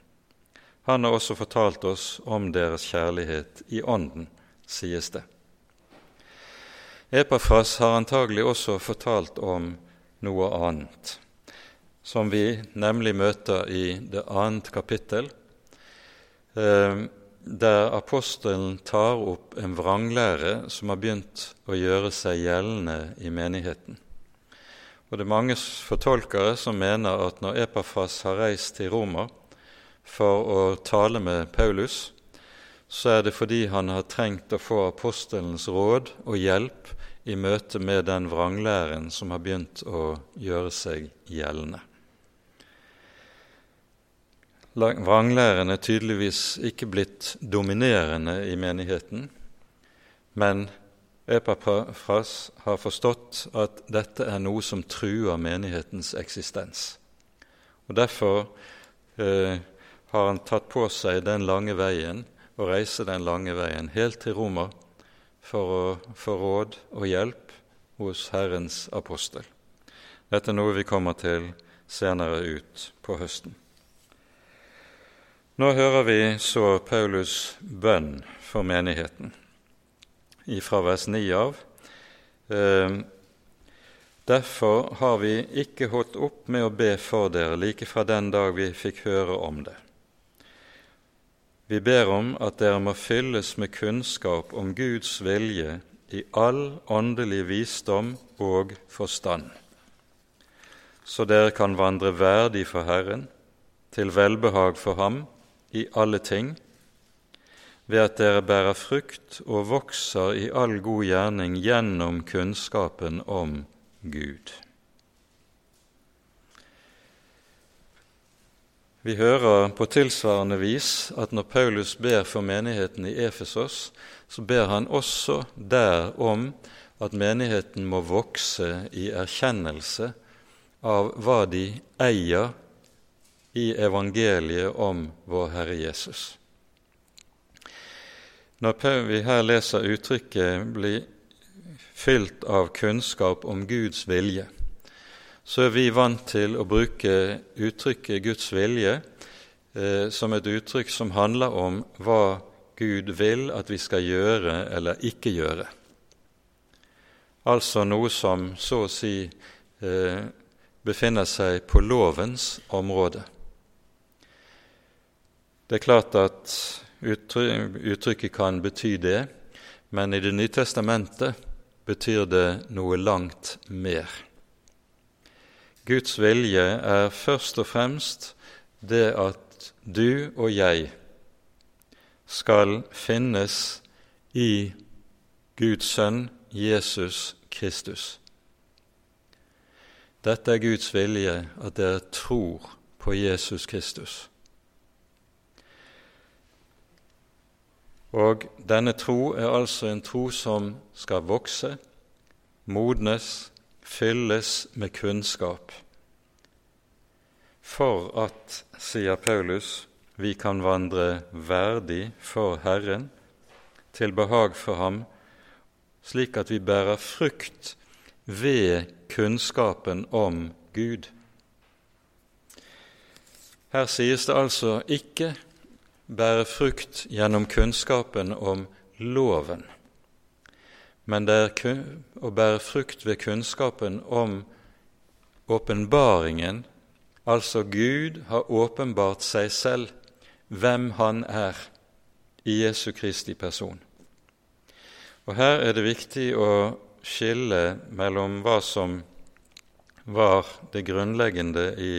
Han har også fortalt oss om deres kjærlighet i Ånden, sies det. Epafras har antagelig også fortalt om noe annet, som vi nemlig møter i det annet kapittel, eh, der apostelen tar opp en vranglære som har begynt å gjøre seg gjeldende i menigheten. Og Det er mange fortolkere som mener at når Epafras har reist til Roma for å tale med Paulus, så er det fordi han har trengt å få apostelens råd og hjelp i møte med den vranglæren som har begynt å gjøre seg gjeldende. Vranglæren er tydeligvis ikke blitt dominerende i menigheten, men Epaphras har forstått at dette er noe som truer menighetens eksistens. Og Derfor eh, har han tatt på seg den lange veien og reise den lange veien helt til Roma for å få råd og hjelp hos Herrens apostel. Dette er noe vi kommer til senere ut på høsten. Nå hører vi så Paulus' bønn for menigheten fra vers 9 av. Ehm, derfor har vi ikke holdt opp med å be for dere like fra den dag vi fikk høre om det. Vi ber om at dere må fylles med kunnskap om Guds vilje i all åndelig visdom og forstand, så dere kan vandre verdig for Herren, til velbehag for Ham i alle ting, ved at dere bærer frukt og vokser i all god gjerning gjennom kunnskapen om Gud. Vi hører på tilsvarende vis at når Paulus ber for menigheten i Efesos, så ber han også der om at menigheten må vokse i erkjennelse av hva de eier i evangeliet om vår Herre Jesus. Når vi her leser uttrykket 'bli fylt av kunnskap om Guds vilje', så er vi vant til å bruke uttrykket Guds vilje eh, som et uttrykk som handler om hva Gud vil at vi skal gjøre eller ikke gjøre. Altså noe som så å si eh, befinner seg på lovens område. Det er klart at Uttrykket kan bety det, men i Det nye testamentet betyr det noe langt mer. Guds vilje er først og fremst det at du og jeg skal finnes i Guds sønn Jesus Kristus. Dette er Guds vilje, at dere tror på Jesus Kristus. Og denne tro er altså en tro som skal vokse, modnes, fylles med kunnskap, for at, sier Paulus, vi kan vandre verdig for Herren, til behag for Ham, slik at vi bærer frukt ved kunnskapen om Gud. Her sies det altså ikke bære frukt gjennom kunnskapen om loven, men det er å bære frukt ved kunnskapen om åpenbaringen, altså Gud har åpenbart seg selv, hvem Han er, i Jesu Kristi person. Og Her er det viktig å skille mellom hva som var det grunnleggende i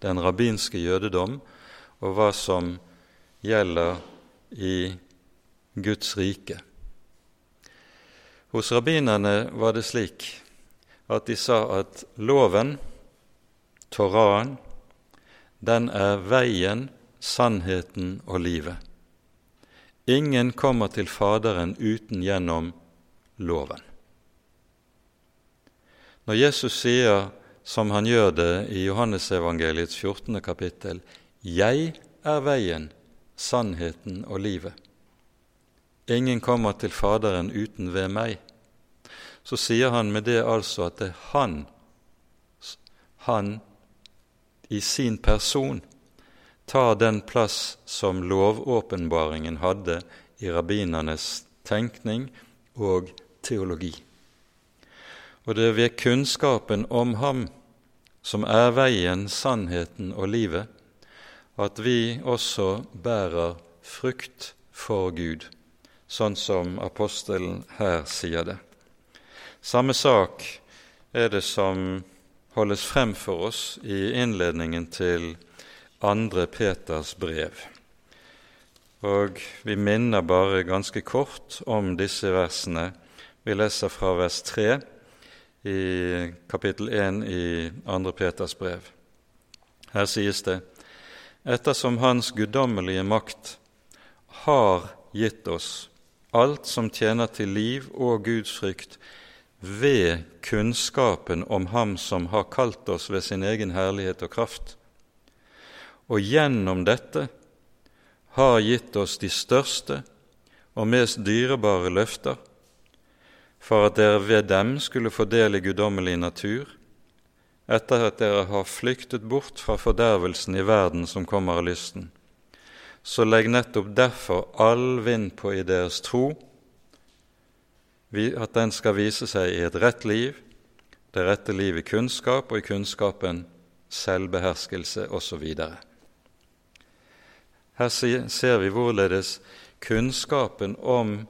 den rabbinske jødedom, og hva som gjelder i Guds rike. Hos rabbinerne var det slik at de sa at loven, Toraen, den er veien, sannheten og livet. Ingen kommer til Faderen uten gjennom loven. Når Jesus sier, som han gjør det i Johannesevangeliets 14. kapittel, 'Jeg er veien, sannheten og livet. Ingen kommer til Faderen uten ved meg. Så sier han med det altså at det er han, han i sin person, tar den plass som lovåpenbaringen hadde i rabbinernes tenkning og teologi. Og det er ved kunnskapen om ham, som er veien, sannheten og livet, at vi også bærer frukt for Gud, sånn som apostelen her sier det. Samme sak er det som holdes frem for oss i innledningen til andre Peters brev. Og vi minner bare ganske kort om disse versene. Vi leser fra vers 3 i kapittel 1 i 2. Peters brev. Her sies det:" Ettersom Hans guddommelige makt har gitt oss alt som tjener til liv og Guds frykt, ved kunnskapen om Ham som har kalt oss ved sin egen herlighet og kraft, og gjennom dette har gitt oss de største og mest dyrebare løfter, for at dere ved dem skulle få del i guddommelig natur, etter at dere har flyktet bort fra fordervelsen i verden som kommer av lysten. Så legg nettopp derfor all vind på i deres tro, at den skal vise seg i et rett liv, det rette liv i kunnskap, og i kunnskapen selvbeherskelse osv. Her ser vi hvorledes kunnskapen om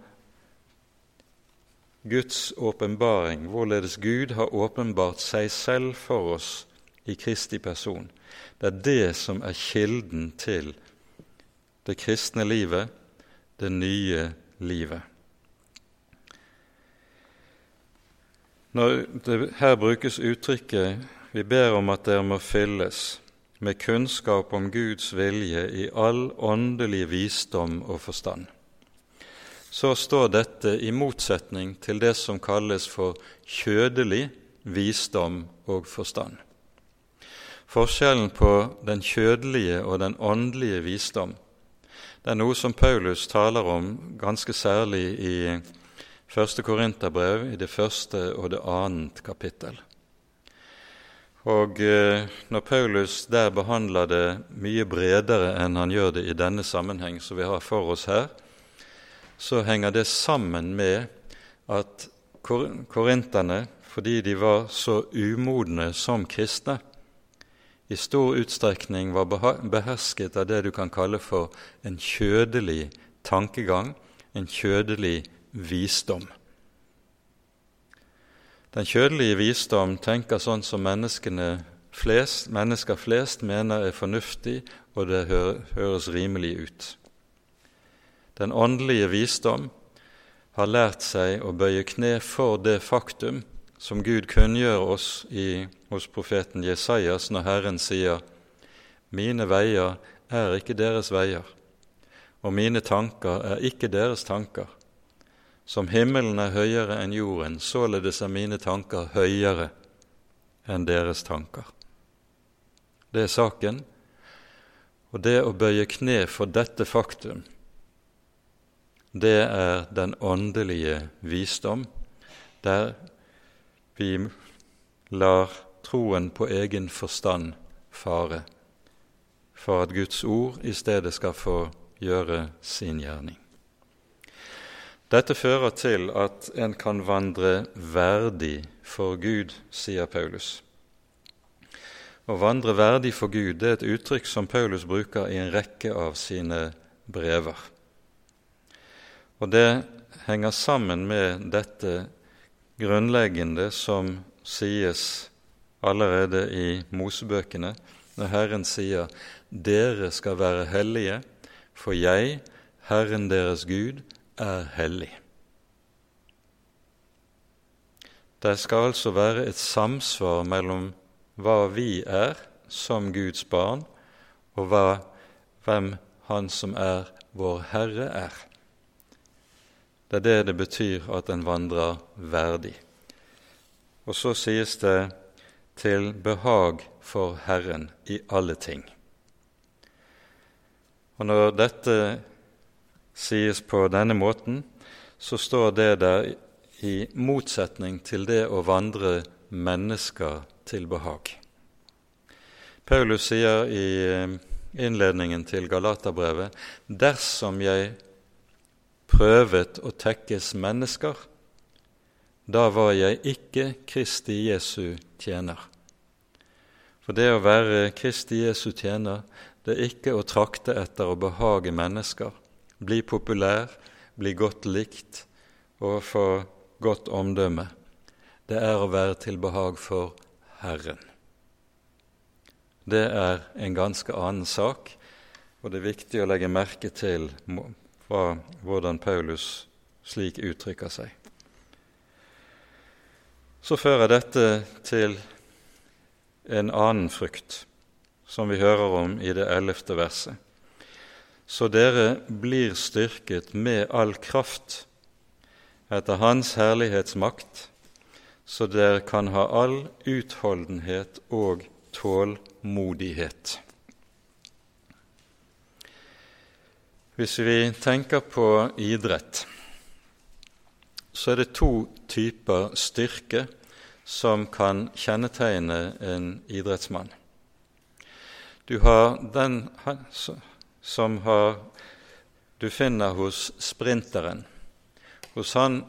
Guds åpenbaring, hvorledes Gud har åpenbart seg selv for oss i Kristi person. Det er det som er kilden til det kristne livet, det nye livet. Når det her brukes uttrykket 'vi ber om at dere må fylles' med kunnskap om Guds vilje i all åndelig visdom og forstand, så står dette i motsetning til det som kalles for kjødelig visdom og forstand. Forskjellen på den kjødelige og den åndelige visdom det er noe som Paulus taler om ganske særlig i første Korinterbrev, i det første og det annet kapittel. Og eh, når Paulus der behandler det mye bredere enn han gjør det i denne sammenheng som vi har for oss her, så henger det sammen med at korinterne, fordi de var så umodne som kristne, i stor utstrekning var behersket av det du kan kalle for en kjødelig tankegang, en kjødelig visdom. Den kjødelige visdom tenker sånn som flest, mennesker flest mener er fornuftig, og det høres rimelig ut. Den åndelige visdom har lært seg å bøye kne for det faktum som Gud kunngjør oss i, hos profeten Jesajas når Herren sier:" Mine veier er ikke deres veier, og mine tanker er ikke deres tanker. Som himmelen er høyere enn jorden, således er mine tanker høyere enn deres tanker. Det er saken. Og det å bøye kne for dette faktum, det er den åndelige visdom, der vi lar troen på egen forstand fare, for at Guds ord i stedet skal få gjøre sin gjerning. Dette fører til at en kan vandre verdig for Gud, sier Paulus. Å vandre verdig for Gud det er et uttrykk som Paulus bruker i en rekke av sine brever. Og det henger sammen med dette grunnleggende som sies allerede i Mosebøkene, når Herren sier:" Dere skal være hellige, for jeg, Herren deres Gud, er hellig. Det skal altså være et samsvar mellom hva vi er som Guds barn, og hva, hvem Han som er vår Herre, er. Det er det det betyr at en vandrer verdig. Og så sies det til behag for Herren i alle ting. Og når dette sies på denne måten, så står det der i motsetning til det å vandre mennesker til behag. Paulus sier i eh, innledningen til Galaterbrevet dersom jeg prøvet å tekkes mennesker, da var jeg ikke Kristi Jesu tjener. For det å være Kristi Jesu tjener, det er ikke å trakte etter å behage mennesker, bli populær, bli godt likt og få godt omdømme. Det er å være til behag for Herren. Det er en ganske annen sak, og det er viktig å legge merke til hva, hvordan Paulus slik uttrykker seg. Så fører dette til en annen frukt, som vi hører om i det ellevte verset. Så dere blir styrket med all kraft etter Hans herlighetsmakt, så dere kan ha all utholdenhet og tålmodighet. Hvis vi tenker på idrett, så er det to typer styrke som kan kjennetegne en idrettsmann. Du har den som har, du finner hos sprinteren. Hos han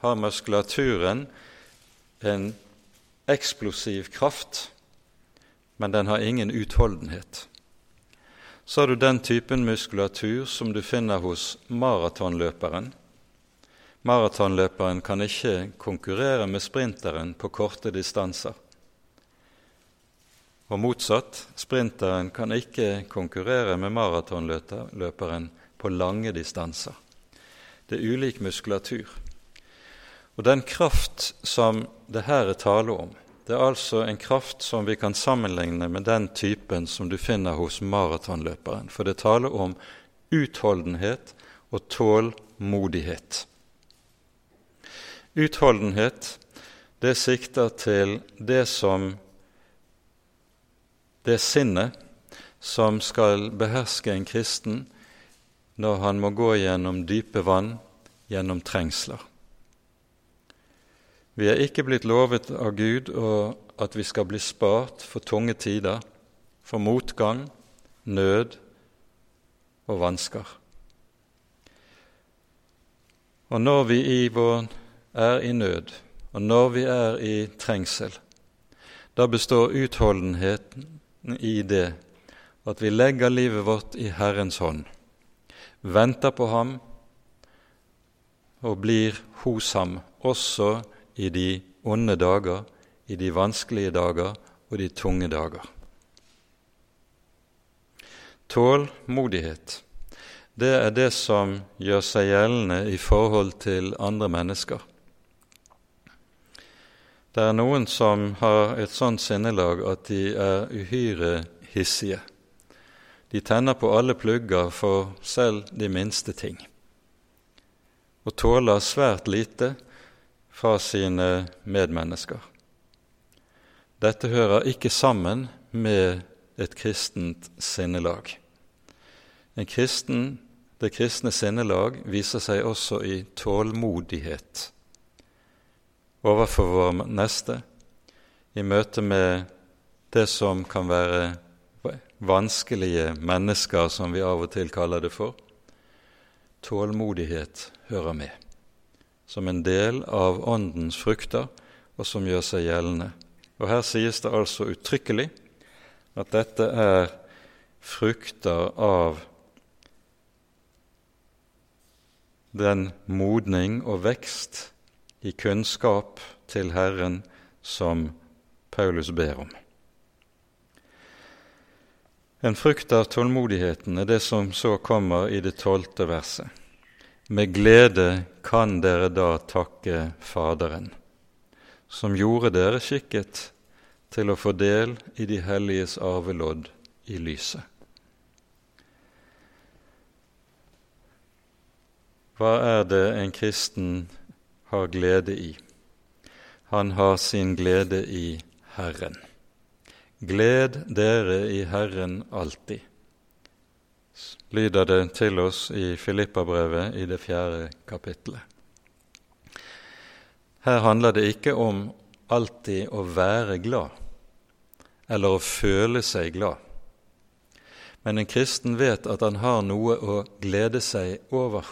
har muskulaturen en eksplosiv kraft, men den har ingen utholdenhet. Så har du den typen muskulatur som du finner hos maratonløperen. Maratonløperen kan ikke konkurrere med sprinteren på korte distanser. Og motsatt, sprinteren kan ikke konkurrere med maratonløperen på lange distanser. Det er ulik muskulatur. Og den kraft som det her er tale om, det er altså en kraft som vi kan sammenligne med den typen som du finner hos maratonløperen. For det taler om utholdenhet og tålmodighet. Utholdenhet, det sikter til det som det sinnet som skal beherske en kristen når han må gå gjennom dype vann, gjennom trengsler. Vi er ikke blitt lovet av Gud at vi skal bli spart for tunge tider, for motgang, nød og vansker. Og når vi i vår er i nød, og når vi er i trengsel, da består utholdenheten i det at vi legger livet vårt i Herrens hånd, venter på ham og blir hos ham også i de onde dager, i de vanskelige dager og de tunge dager. Tålmodighet, det er det som gjør seg gjeldende i forhold til andre mennesker. Det er noen som har et sånt sinnelag at de er uhyre hissige. De tenner på alle plugger for selv de minste ting, og tåler svært lite fra sine medmennesker. Dette hører ikke sammen med et kristent sinnelag. En kristen, det kristne sinnelag viser seg også i tålmodighet overfor vår neste, i møte med det som kan være vanskelige mennesker, som vi av og til kaller det for. Tålmodighet hører med, som en del av Åndens frukter, og som gjør seg gjeldende. Og Her sies det altså uttrykkelig at dette er frukter av den modning og vekst i kunnskap til Herren som Paulus ber om. En frukt av tålmodigheten er det som så kommer i det tolvte verset. Med glede kan dere da takke Faderen, som gjorde dere skikket til å få del i de helliges arvelodd i lyset. Hva er det en kristen har glede i. Han har sin glede i Herren. Gled dere i Herren alltid. Lyder det til oss i Filippabrevet i det fjerde kapittelet. Her handler det ikke om alltid å være glad eller å føle seg glad. Men en kristen vet at han har noe å glede seg over,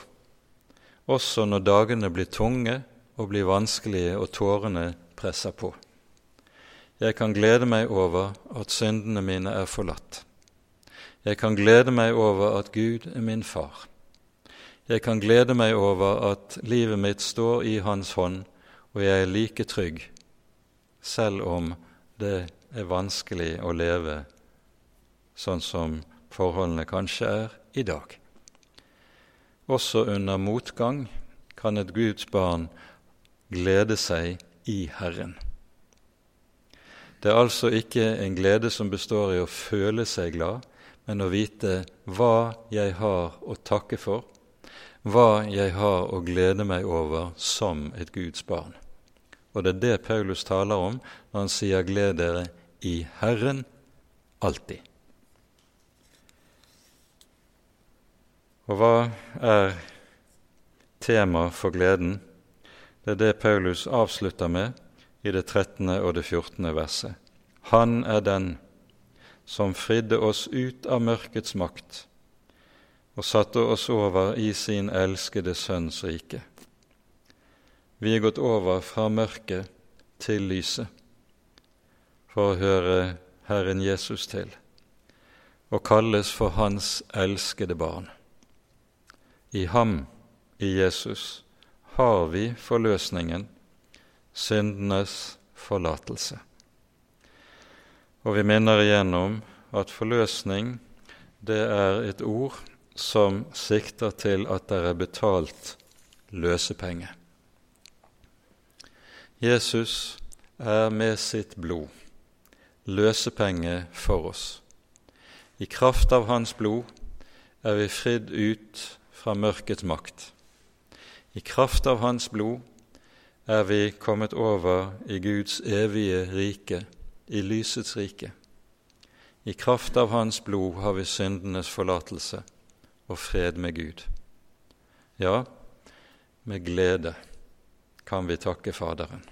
også når dagene blir tunge og blir vanskelige og tårene presser på. Jeg kan glede meg over at syndene mine er forlatt. Jeg kan glede meg over at Gud er min far. Jeg kan glede meg over at livet mitt står i Hans hånd, og jeg er like trygg, selv om det er vanskelig å leve sånn som forholdene kanskje er i dag. Også under motgang kan et Guds barn glede seg i Herren. Det er altså ikke en glede som består i å føle seg glad, men å vite hva jeg har å takke for, hva jeg har å glede meg over som et Guds barn. Og det er det Paulus taler om når han sier 'gled dere i Herren alltid'. Og hva er tema for gleden? Det er det Paulus avslutter med i det 13. og det 14. verset. Han er den som fridde oss ut av mørkets makt og satte oss over i sin elskede Sønns rike. Vi er gått over fra mørket til lyset for å høre Herren Jesus til og kalles for Hans elskede barn. I ham, i Jesus, har vi forløsningen syndenes forlatelse. Og vi minner igjen om at forløsning det er et ord som sikter til at det er betalt løsepenge. Jesus er med sitt blod løsepenge for oss. I kraft av hans blod er vi fridd ut fra mørkets makt. I kraft av hans blod er vi kommet over i Guds evige rike, i lysets rike. I kraft av Hans blod har vi syndenes forlatelse og fred med Gud. Ja, med glede kan vi takke Faderen.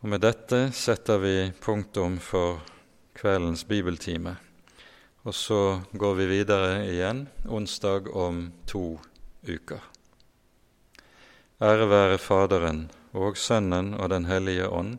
Og Med dette setter vi punktum for kveldens bibeltime. Og så går vi videre igjen onsdag om to uker. Ære være Faderen og Sønnen og Den hellige ånd,